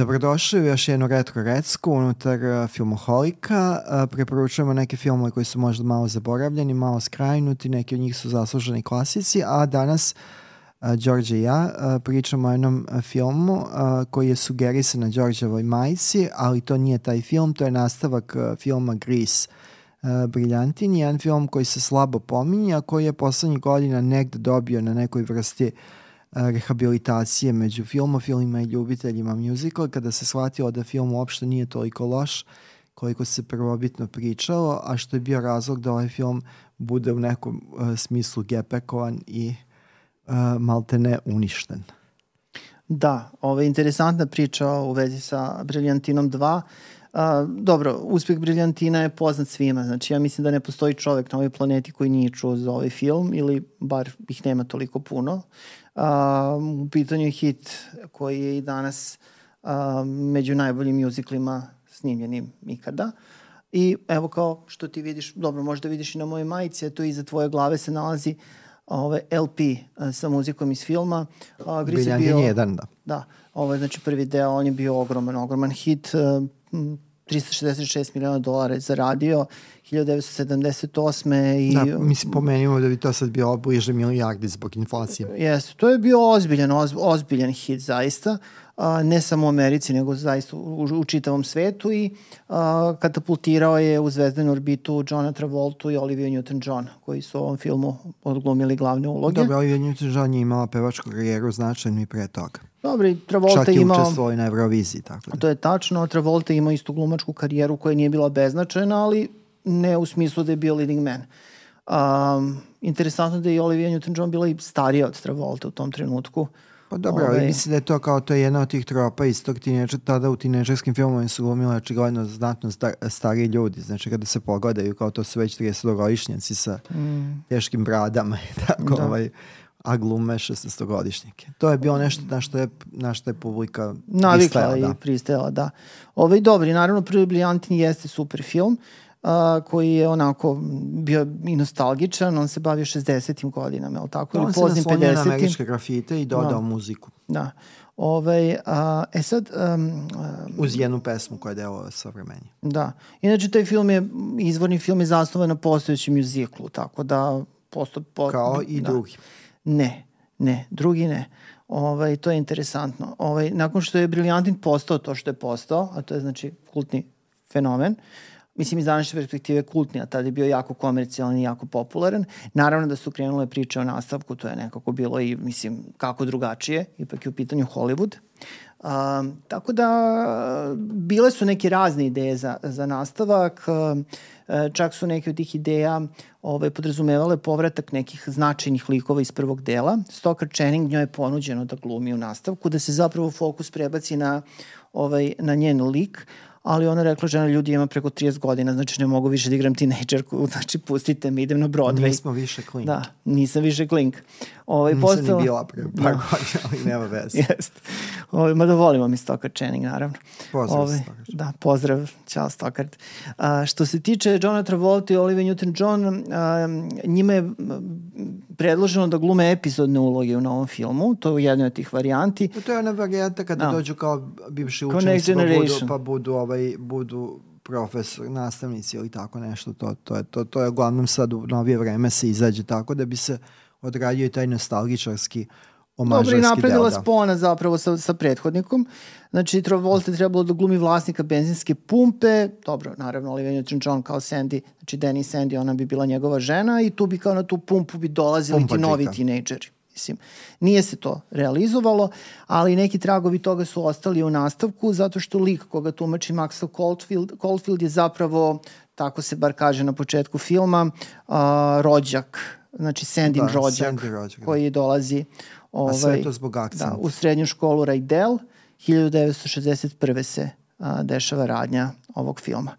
Dobrodošli u još jednu retro recku unutar uh, filmoholika. Uh, preporučujemo neke filmove koji su možda malo zaboravljeni, malo skrajnuti, neki od njih su zasluženi klasici, a danas uh, Đorđe i ja uh, pričamo o jednom uh, filmu uh, koji je sugerisan na Đorđevoj majici, ali to nije taj film, to je nastavak uh, filma Grease. Uh, Briljantin je jedan film koji se slabo pominje, a koji je poslednjih godina negde dobio na nekoj vrsti uh, rehabilitacije među filmofilima i ljubiteljima muzikla kada se shvatilo da film uopšte nije toliko loš koliko se prvobitno pričalo, a što je bio razlog da ovaj film bude u nekom uh, smislu gepekovan i uh, maltene uništen. Da, ovo je interesantna priča u vezi sa Briljantinom 2. A, dobro, uspeh Briljantina je poznat svima, znači ja mislim da ne postoji čovek na ovoj planeti koji nije čuo za ovaj film ili bar ih nema toliko puno. A, u pitanju je hit koji je i danas a, među najboljim muziklima snimljenim ikada. I evo kao što ti vidiš, dobro možda vidiš i na moje majici, to iza tvoje glave se nalazi ove LP a, sa muzikom iz filma. A, Biljan je jedan, da. Da, ovo je znači prvi deo, on je bio ogroman, ogroman hit. A, 366 miliona dolara je zaradio 1978. I, da, mislim, pomenimo da bi to sad bio bliže milijardi zbog inflacije. Jeste, to je bio ozbiljan, oz, ozbiljan hit zaista, a, ne samo u Americi, nego zaista u, u čitavom svetu i a, katapultirao je u zvezdanu orbitu Johna Travoltu i Olivia Newton-John, koji su u ovom filmu odglumili glavne uloge. Dobro, Olivia Newton-John je imala pevačku karijeru značajnu i pre toga. Dobro, i Travolta Čak i imao... učestvovao i na Euroviziji, tako da. To je tačno, Travolta ima istu glumačku karijeru koja nije bila beznačajna, ali ne u smislu da je bio leading man. Um, interesantno da je i Olivia Newton-John bila i starija od Travolta u tom trenutku. Pa dobro, ali ovaj- mislim da je to kao to je jedna od tih tropa iz tog tineđa, tada u tineđerskim filmovima su glumili očigledno znatno star, stariji ljudi, znači kada se pogledaju kao to su već 30-godišnjaci sa mm. teškim bradama i tako, da. ovaj, a glume 16-godišnjake. To je bilo nešto na što je, na što je publika Navikla i da. pristajala, da. Ovaj dobri, naravno Prvi Briljantin jeste super film, a, koji je onako bio i nostalgičan, on se bavio 60. godinama, je li tako? Da, on se naslonio na američke grafite i dodao da. muziku. Da. Ove, a, e sad... Um, um, Uz jednu pesmu koja je deo savremenje. Da. Inače, taj film je, izvorni film je zasnovan na postojećem muziklu, tako da... Posto, po, Kao i da. drugi. Ne, ne, drugi ne. Ovaj, to je interesantno. Ovaj, nakon što je Briljantin postao to što je postao, a to je znači kultni fenomen, mislim iz današnje perspektive kultni, a tada je bio jako komercijalan i jako popularan. Naravno da su krenule priče o nastavku, to je nekako bilo i, mislim, kako drugačije, ipak je u pitanju Hollywood. Um, tako da bile su neke razne ideje za, za nastavak, um, čak su neke od tih ideja ove, podrazumevale povratak nekih značajnih likova iz prvog dela. Stoker Channing njoj je ponuđeno da glumi u nastavku, da se zapravo fokus prebaci na, ovaj, na njen lik, ali ona rekla žena ljudi ima preko 30 godina, znači ne mogu više da igram tinejdžerku, znači pustite me, idem na Broadway. Nismo više klink. Da, nisam više klink. Ovaj, Nisam postala... ni bila pre par da. godina, ali nema veze. Jest. Ovaj, mada volimo mi Stockard Channing, naravno. Pozdrav ovaj, Stockard. Da, pozdrav, čao Stockard. A, što se tiče Johna Travolta i Olivia Newton-John, njima je predloženo da glume epizodne uloge u novom filmu, to je jedna od tih varijanti. To je ona varijanta kada no. Da. dođu kao bivši učenici pa budu, pa budu, ovaj, budu profesor, nastavnici ili tako nešto. To, to, je, to, to je uglavnom sad u novije vreme se izađe tako da bi se odradio i taj nostalgičarski omažarski Dobro, i napredila deo, da. spona zapravo sa, sa prethodnikom. Znači, Travolta je trebalo da glumi vlasnika benzinske pumpe. Dobro, naravno, Olivia Newton-John kao Sandy, znači Danny Sandy, ona bi bila njegova žena i tu bi kao na tu pumpu bi dolazili Pumpa ti novi tinejdžeri. Mislim, nije se to realizovalo, ali neki tragovi toga su ostali u nastavku, zato što lik koga tumači Maxwell Caulfield, Caulfield je zapravo, tako se bar kaže na početku filma, uh, rođak, znači Sandin da, rođak, Sandy rođak da. koji dolazi ovaj, A sve to zbog akcenta. Da, u srednju školu Rajdel, 1961. se a, dešava radnja ovog filma.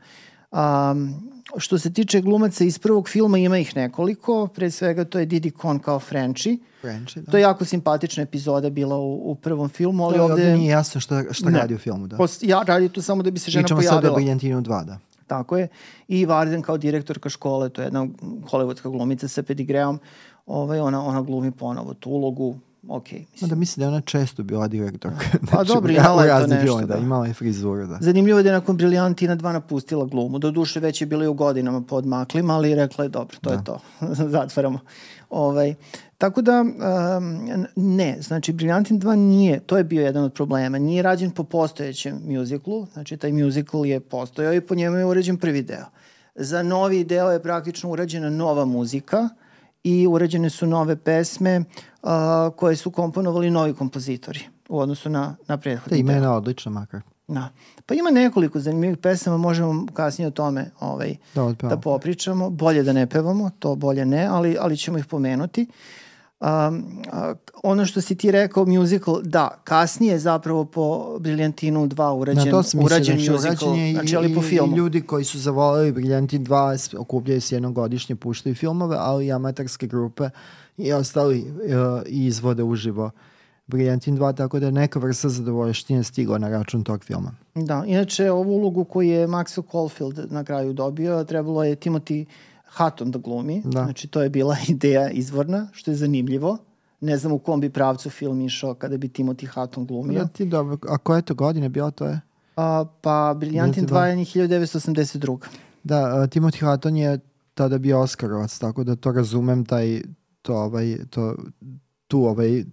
Um, što se tiče glumaca iz prvog filma, ima ih nekoliko. Pre svega to je Didi Con kao Frenchie. Frenchie, da. To je jako simpatična epizoda bila u, u prvom filmu, ali to ovde... ovde nije jasno šta, šta ne. radi u filmu, da. Post, ja radi tu samo da bi se žena Pričamo pojavila. Pričamo sad o Briljantinu 2, da. Tako je. I Varden kao direktorka škole, to je jedna hollywoodska glumica sa pedigreom, ovaj, ona, ona glumi ponovo tu ulogu, ok. Mislim. Ma da mislim da je ona često bila direktor. Pa dobro, imala je to nešto, Da, da. imala je frizuru, da. Zanimljivo je da je nakon Briljantina 2 napustila glumu. Do duše već je bila i u godinama pod maklima, ali rekla je dobro, to Da. je to. Zatvaramo. Ovaj, tako da, um, ne, znači Briljantin 2 nije, to je bio jedan od problema, nije rađen po postojećem muziklu, znači taj muzikl je postojao i po njemu je uređen prvi deo. Za novi deo je praktično urađena nova muzika i urađene su nove pesme uh, koje su komponovali novi kompozitori u odnosu na, na Ta prethodni deo. imena odlična makar. Da. Pa ima nekoliko zanimljivih pesama, možemo kasnije o tome ovaj, Da, da popričamo. Bolje da ne pevamo, to bolje ne, ali, ali ćemo ih pomenuti. Um, ono što si ti rekao, musical, da, kasnije zapravo po Briljantinu 2 urađen, Na to sam urađen znači, musical, urađen znači, ali po filmu. i ljudi koji su zavoleli Briljantin 2 s- okupljaju se jednogodišnje, puštaju filmove, ali i amaterske grupe i ostali uh, izvode uživo Briljantin 2, tako da je neka vrsta zadovoljštine stigla na račun tog filma. Da, inače ovu ulogu koju je Maxwell Caulfield na kraju dobio, trebalo je Timothy Hutton da glumi. Da. Znači to je bila ideja izvorna, što je zanimljivo. Ne znam u kom bi pravcu film išao kada bi Timothy Hutton glumio. Da ti dobro, a koje to godine bilo to je? A, pa Briljantin Briljantin 2 je 1982. Da, uh, Timothy Hutton je tada bio Oscarovac, tako da to razumem taj, to, ovaj, to, tu ovaj,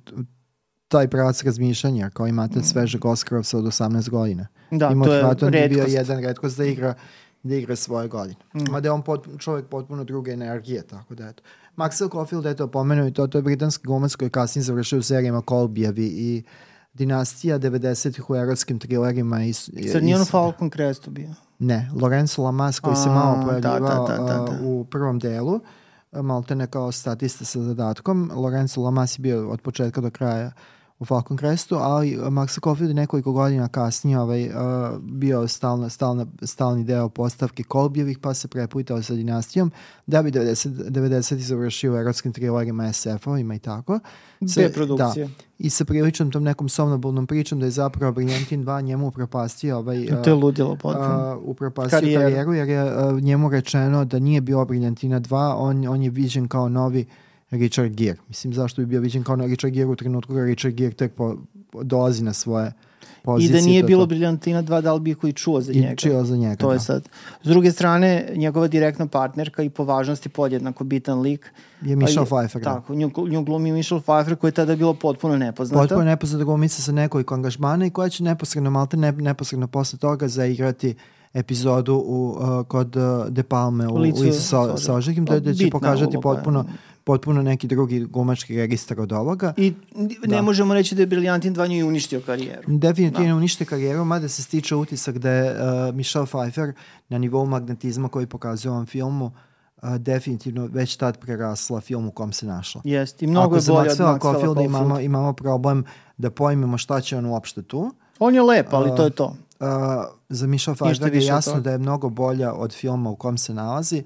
taj pravac razmišljanja, ako imate svežeg Oscarovca od 18 godina. Mm. Da, Timothy to je Hutton bi bio redkost. jedan redkost da igra da igra svoje godine. Mm. Mada je on pot, čovjek potpuno druge energije, tako da eto. Maxwell Caulfield, eto, pomenuo i to, to je britanski glumac koji je kasnije završio u serijama Kolbijevi i Dinastija 90-ih u erotskim trilerima. I, i, Zar nije on Falcon Crestu bio? Ne, Lorenzo Lamas koji se A, malo da, pojavljivao da, da, da, a, da. u prvom delu, a, malte ne kao statista sa zadatkom. Lorenzo Lamas je bio od početka do kraja u Falcon Crestu, ali Max Caulfield je nekoliko godina kasnije ovaj, bio stalna, stalna, stalni deo postavke Kolbjevih, pa se preplitao sa dinastijom, da bi 90, 90 završio u erotskim trilerima SF-ovima i tako. B produkcije. Da, I sa priličnom tom nekom somnobulnom pričom da je zapravo Briljantin 2 njemu upropastio ovaj, To je ludilo potpuno. uh, upropastio Karijeru. karijeru. jer je uh, njemu rečeno da nije bio Briljantina 2, on, on je viđen kao novi Richard Gere. Mislim, zašto bi bio viđen kao Richard Gere u trenutku kada Richard Gere tek po, dolazi na svoje I pozicije. da nije to- bilo to- Briljantina 2, da li bi koji čuo za I njega? čio za njega. To je da. sad. S druge strane, njegova direktna partnerka i po važnosti podjednako bitan lik. Je Michelle Pa Pfeiffer. da. Tako, nju, nju glumi Michelle Pfeiffer koja je tada bila potpuno nepoznata. Potpuno nepoznata glumica sa nekoliko angažmana i koja će neposredno, malte ne, neposredno posle toga zaigrati epizodu u, uh, kod uh, De Palme u, u Licu sa, sa ožiljkim, da, da će pokazati potpuno, potpuno neki drugi glumački registar od ovoga. I ne Da. možemo reći da je Briljantin 2 njoj uništio karijeru. Definitivno unište karijeru, mada se stiče utisak da je uh, Michelle Pfeiffer na nivou magnetizma koji pokazuje u ovom filmu uh, definitivno već tad prerasla film u kom se našla. Jeste, i mnogo Ako je bolje od Maxwella Caulfielda imamo, imamo problem da pojmimo šta će on uopšte tu. On je lep, ali to je to. Uh, za Michelle Pfeiffer je jasno toga. da je mnogo bolja od filma u kom se nalazi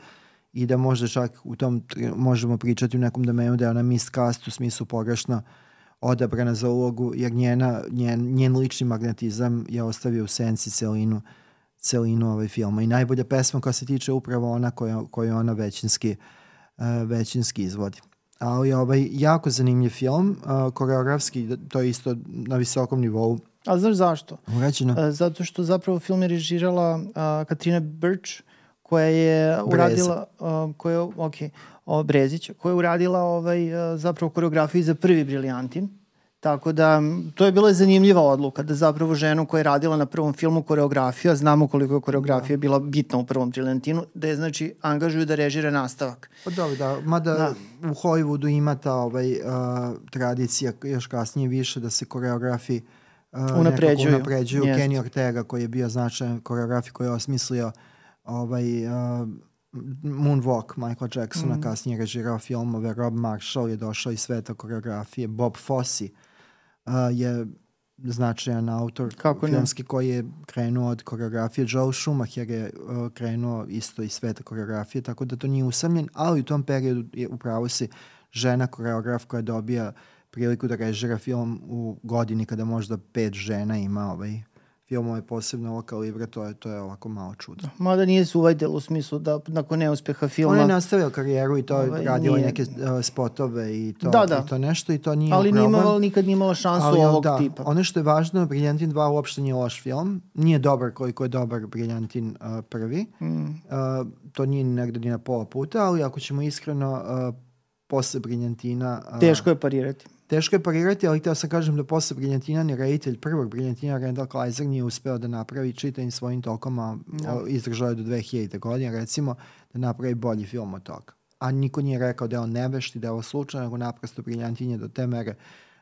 i da možda čak u tom možemo pričati u nekom domenu da je ona miscast u smislu pogrešno odabrana za ulogu jer njena, njen, njen lični magnetizam je ostavio u senci celinu celinu ovaj filma i najbolja pesma koja se tiče upravo ona koju, koju ona većinski, uh, većinski izvodi. Ali ovaj jako zanimljiv film, uh, koreografski to je isto na visokom nivou A znaš zašto? urađeno. E, Zato što zapravo film je režirala a, Katrina Birch, koja je uradila, a, koja, je, ok, o, Brezić, koja je uradila ovaj, a, zapravo koreografiju za prvi Briljantin. Tako da, to je bila zanimljiva odluka, da zapravo ženu koja je radila na prvom filmu koreografiju, a znamo koliko je koreografija bila bitna u prvom Briljantinu, da je znači angažuju da režira nastavak. Pa dobro, da, mada Da. u Hollywoodu ima ta ovaj, uh, tradicija još kasnije više da se koreografi uh, Unapređuju. unapređuju. Kenny Ortega koji je bio značajan koreograf koji je osmislio ovaj, uh, Moonwalk Michaela Jacksona, Mhm. kasnije režirao filmove, Rob Marshall je došao iz sveta koreografije, Bob Fosse uh, je značajan autor Kako ne? filmski koji je krenuo od koreografije. Joe Schumacher je uh, krenuo isto iz sveta koreografije, tako da to nije usamljen, ali u tom periodu je upravo si žena koreograf koja dobija priliku da režira film u godini kada možda pet žena ima ovaj filmove posebno ovog kalibra, to je, to je ovako malo čudo. Mada nije se uvajdelo u smislu da nakon neuspeha filma... Ona je nastavila karijeru i to je Ovaj, radila nije- neke uh, spotove i to, Da, da. i to nešto i to nije ali nije problem. imala, nikad nije imala šansu Ali, ovog da, tipa. Ono što je važno, Briljantin 2 uopšte nije loš film. Nije dobar koliko je dobar Briljantin uh, prvi. Mm. Uh, to nije ni negde ni na pola puta, ali ako ćemo iskreno uh, posle Briljantina... Uh, Teško je parirati. Teško je parirati, ali htio sam kažem da posle Briljantina ni reditelj prvog Briljantina Randall Kleiser nije uspeo da napravi čitavim svojim tokama, Da. o, izdržao je do 2000. godine, recimo, da napravi bolji film od toga. A niko nije rekao da je on nevešt i da je ovo slučajno, nego naprosto Briljantin je do te mere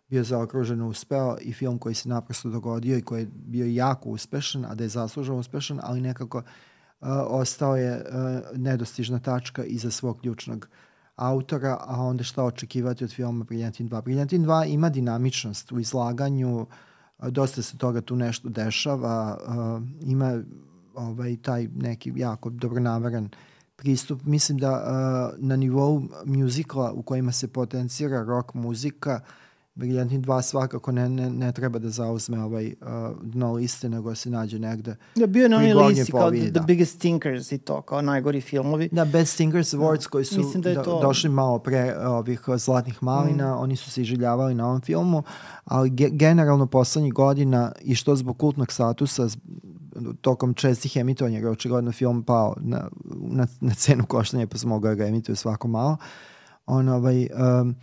bio zaokruženo uspeo i film koji se naprosto dogodio i koji je bio jako uspešan, a da je zaslužao uspešan, ali nekako uh, ostao je uh, nedostižna tačka iza svog ključnog autora, a onda šta očekivati od filma Briljantin 2. Briljantin 2 ima dinamičnost u izlaganju, dosta se toga tu nešto dešava, ima ovaj, taj neki jako dobronaveran pristup. Mislim da na nivou muzikla u kojima se potencira rock muzika, Briljantin 2 svakako ne, ne, ne treba da zauzme ovaj uh, dno liste, nego se nađe negde. Da, bio je na onoj listi kao polovini, The da. Biggest Thinkers i to, kao najgori filmovi. Da, Best Singers Awards koji su Mislim da je do- to- došli malo pre ovih uh, Zlatnih malina, oni su se iživljavali na ovom filmu, ali ge generalno poslednjih godina i što zbog kultnog statusa tokom čestih emitovanja, jer je očigledno film pao na, na, na cenu koštanja pa da ga emituju svako malo, on ovaj... Um,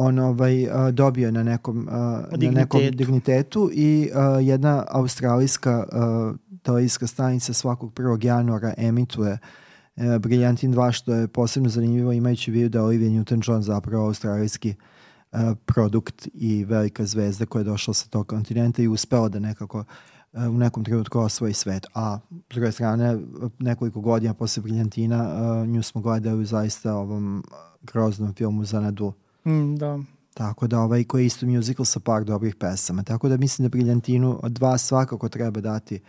on ovaj uh, dobio na nekom uh, na nekom Dignitetu. i uh, jedna australijska uh, televizijska stanica svakog 1. januara emituje e, Briljantin 2, što je posebno zanimljivo imajući vidu da Olivia Newton-John zapravo australijski e, produkt i velika zvezda koja je došla sa tog kontinenta i uspela da nekako e, u nekom trenutku osvoji svet. A s druge strane, nekoliko godina posle Briljantina e, nju smo gledali zaista ovom groznom filmu Zanadu. Mm, da. Tako da ovaj koji je isto musical sa par dobrih pesama. Tako da mislim da Briljantinu od dva svakako treba dati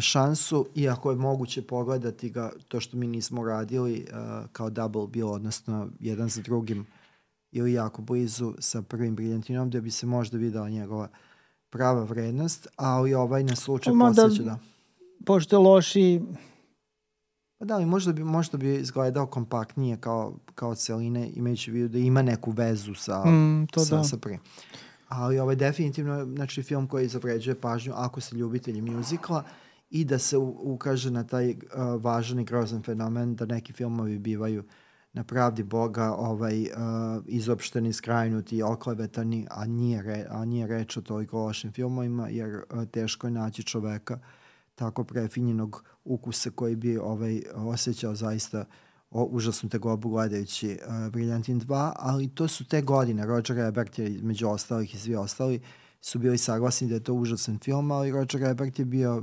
šansu, iako je moguće pogledati ga, to što mi nismo radili kao double bill, odnosno jedan za drugim ili jako blizu sa prvim Briljantinom, da bi se možda videla njegova prava vrednost, ali ovaj na slučaj Ma da- posjeća da. Pošto je loši, Pa da, ali možda bi, možda bi izgledao kompaktnije kao, kao celine, imajući vidu da ima neku vezu sa, mm, to sa, da. sa prvim. Ali ovaj definitivno znači film koji zavređuje pažnju ako ste ljubitelji mjuzikla i da se u, ukaže na taj uh, važan i grozan fenomen da neki filmovi bivaju na pravdi Boga ovaj, uh, izopšteni, skrajnuti, oklevetani, a nije, re, a nije reč o toliko lošim filmovima, jer uh, teško je naći čoveka tako prefinjenog ukusa koji bi ovaj, osjećao zaista o, užasnu tegobu gledajući uh, Briljantin 2, ali to su te godine. Roger Ebert je među ostalih i svi ostali su bili saglasni da je to užasan film, ali Roger Ebert je bio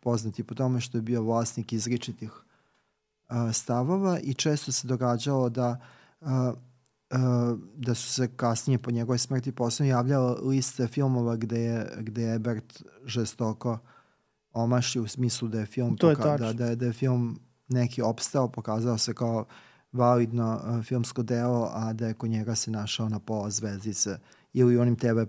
poznati po tome što je bio vlasnik izričitih uh, stavova i često se događalo da uh, uh, da su se kasnije po njegovoj smrti posebno javljala liste filmova gde je, gde je Ebert žestoko omašio u smislu da je film To je poka- tačno. da, da, je, da je film neki opstao, pokazao se kao validno uh, filmsko delo, a da je kod njega se našao na pola zvezdice ili u onim TV,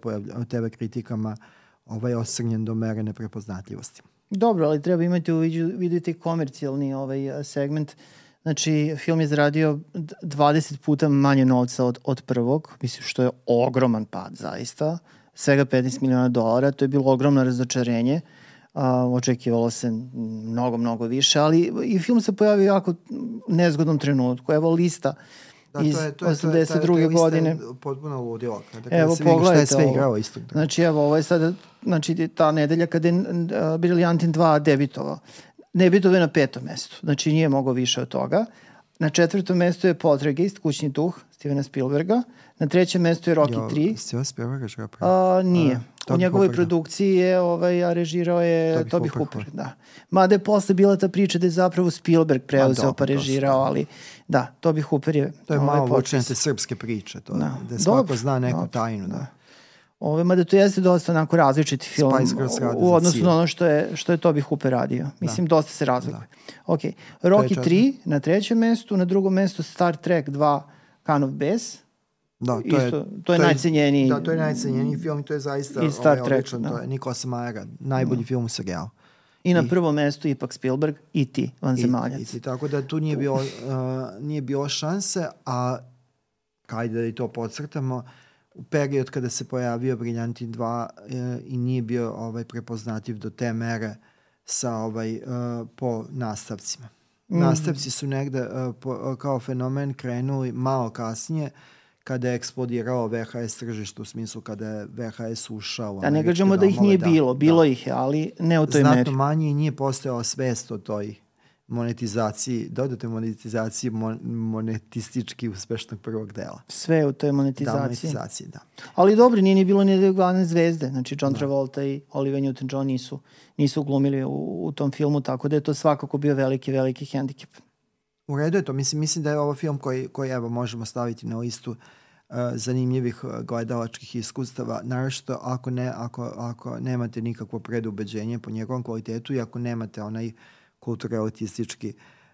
TV kritikama ovaj osrnjen do mere neprepoznatljivosti. Dobro, ali treba imati u vidu, vidu i komercijalni ovaj segment. Znači, film je zaradio d- 20 puta manje novca od, od prvog, mislim što je ogroman pad zaista, svega 15 miliona dolara, to je bilo ogromno razočarenje, a, očekivalo se mnogo, mnogo više, ali i film se pojavio u jako nezgodnom trenutku. Evo lista iz 82. godine. potpuno ludilo. Kada, Evo, vidi šta je pogledajte sve igrao isto. Znači, evo, ovo je sada, znači, ta nedelja kada je uh, Briljantin 2 debitovao. Debitovao je na petom mestu, znači nije mogao više od toga. Na četvrtom mestu je Poltergeist, kućni duh, Stevena Spielberga. Na trećem mestu je Rocky 3. Sve Spielberga ga A, nije. A, U njegovoj Hooper, da. produkciji je, ovaj, a režirao je Toby Toby, Hooper, Hooper. Da. Mada je posle bila ta priča da je zapravo Spielberg preuzeo dobro, pa režirao, da. ali da, Toby Hooper je To je ovaj, malo vučenje te srpske priče, to, Da. da. da svako Dobro, zna neku dobro, tajnu. Da. da. Ove, mada to jeste dosta onako različit film u odnosu na ono što je, što je Toby Hooper radio. Mislim, dosta se razlikuje. Ok, Rocky četvrto. 3 na trećem mestu, na drugom mestu Star Trek 2 Can of Bass, Da, to Isto, je, to je, to je najcenjeniji. Da, to je najcenjeniji film i to je zaista I Star ovaj, Trek, odličan. da. To je Nikola Samara, najbolji film u serijalu. I na prvom mestu ipak Spielberg i ti, vanzemaljac. I, i, tako da tu nije bilo, uh, nije bilo šanse, a kajde da i to podcrtamo, u period kada se pojavio Briljantin 2 uh, i nije bio ovaj prepoznativ do te mere sa ovaj uh, po nastavcima. Mm. Nastavci su negde uh, po, uh, kao fenomen krenuli malo kasnije kada je eksplodirao VHS tržište u smislu kada je VHS ušao Da ne kažemo da ih nije bilo, bilo da. ih je, ali ne u toj Znatno meri. manje i nije postojala svest o toj monetizaciji, dodatoj monetizaciji mon, monetistički uspešnog prvog dela. Sve u toj Da, monetizaciji. monetizaciji, da. Ali dobro, nije ni bilo ni glavne zvezde. Znači, John Travolta i Olivia Newton-John nisu, nisu glumili u, u tom filmu, tako da je to svakako bio veliki, veliki hendikep. U redu je to. Mislim, mislim da je ovo film koji, koji evo, možemo staviti na listu uh, zanimljivih uh, gledalačkih iskustava, naravno ako, ne, ako, ako nemate nikakvo predubeđenje po njegovom kvalitetu i ako nemate onaj kulturalistički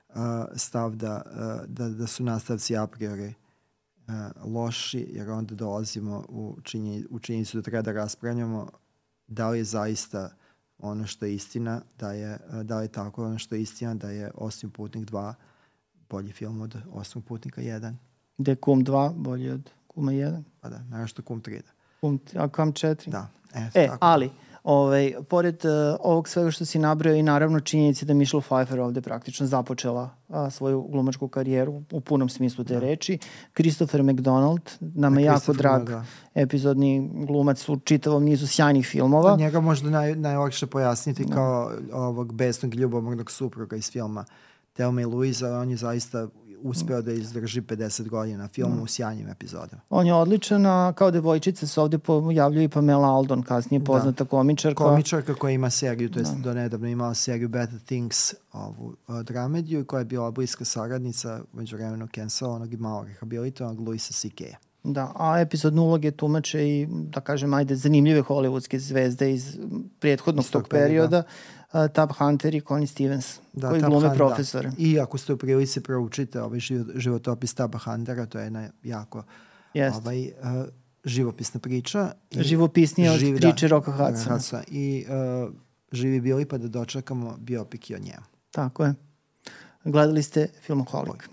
uh, stav da, da, da su nastavci a priori loši, jer onda dolazimo u, činje, u činjenicu da treba da raspravljamo da li je zaista ono što je istina, da je, da li je tako ono što je istina, da je Osim Putnik 2 bolji film od Osmog putnika 1. Da je Kum 2 bolji od Kuma 1. Pa da, naravno što Kum 3 da. Kum, a Kum 4. Da, e, E, tako. ali, ovaj, pored uh, ovog svega što si nabrao i naravno činjenici da Michelle Pfeiffer ovde praktično započela a, svoju glumačku karijeru u punom smislu te da. reči. Christopher McDonald, nama je Da, jako drag da. epizodni glumac u čitavom nizu sjajnih filmova. Da, njega možda naj, najlakše pojasniti da. kao ovog besnog ljubomornog supruga iz filma Thelma i Louise, ali on je zaista uspeo da izdrži 50 godina film u sjajnim epizodama. On je odličan, a kao devojčica se ovde pojavljuje i Pamela Aldon, kasnije poznata da. komičarka. Komičarka koja ima seriju, to je da. do nedavno imala seriju Better Things, ovu uh, dramediju i koja je bila bliska saradnica među vremenu cancelovanog i malo rehabilitovanog Luisa C.K. Da, a epizodne uloge tumače i, da kažem, ajde, zanimljive hollywoodske zvezde iz prethodnog tog perioda, uh, Tab Hunter i Connie Stevens, da, koji Tab glume Hunt, profesore. Da. I ako ste u prilici proučite ovaj život, životopis Taba Huntera, to je jedna jako Jest. ovaj, uh, živopisna priča. I Živopisnija od živ, priče da, Roka Hudsona. Hudsona. I uh, živi bili pa da dočekamo biopik i o njemu. Tako je. Gledali ste Filmoholik.